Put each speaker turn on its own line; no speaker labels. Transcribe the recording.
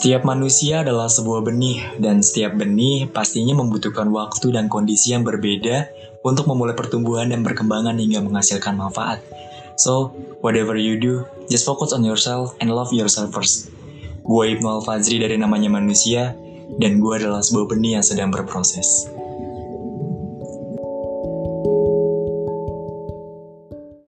Setiap manusia adalah sebuah benih, dan setiap benih pastinya membutuhkan waktu dan kondisi yang berbeda untuk memulai pertumbuhan dan perkembangan hingga menghasilkan manfaat. So, whatever you do, just focus on yourself and love yourself first. Gue Ibnu Al-Fazri dari namanya manusia, dan gue adalah sebuah benih yang sedang berproses.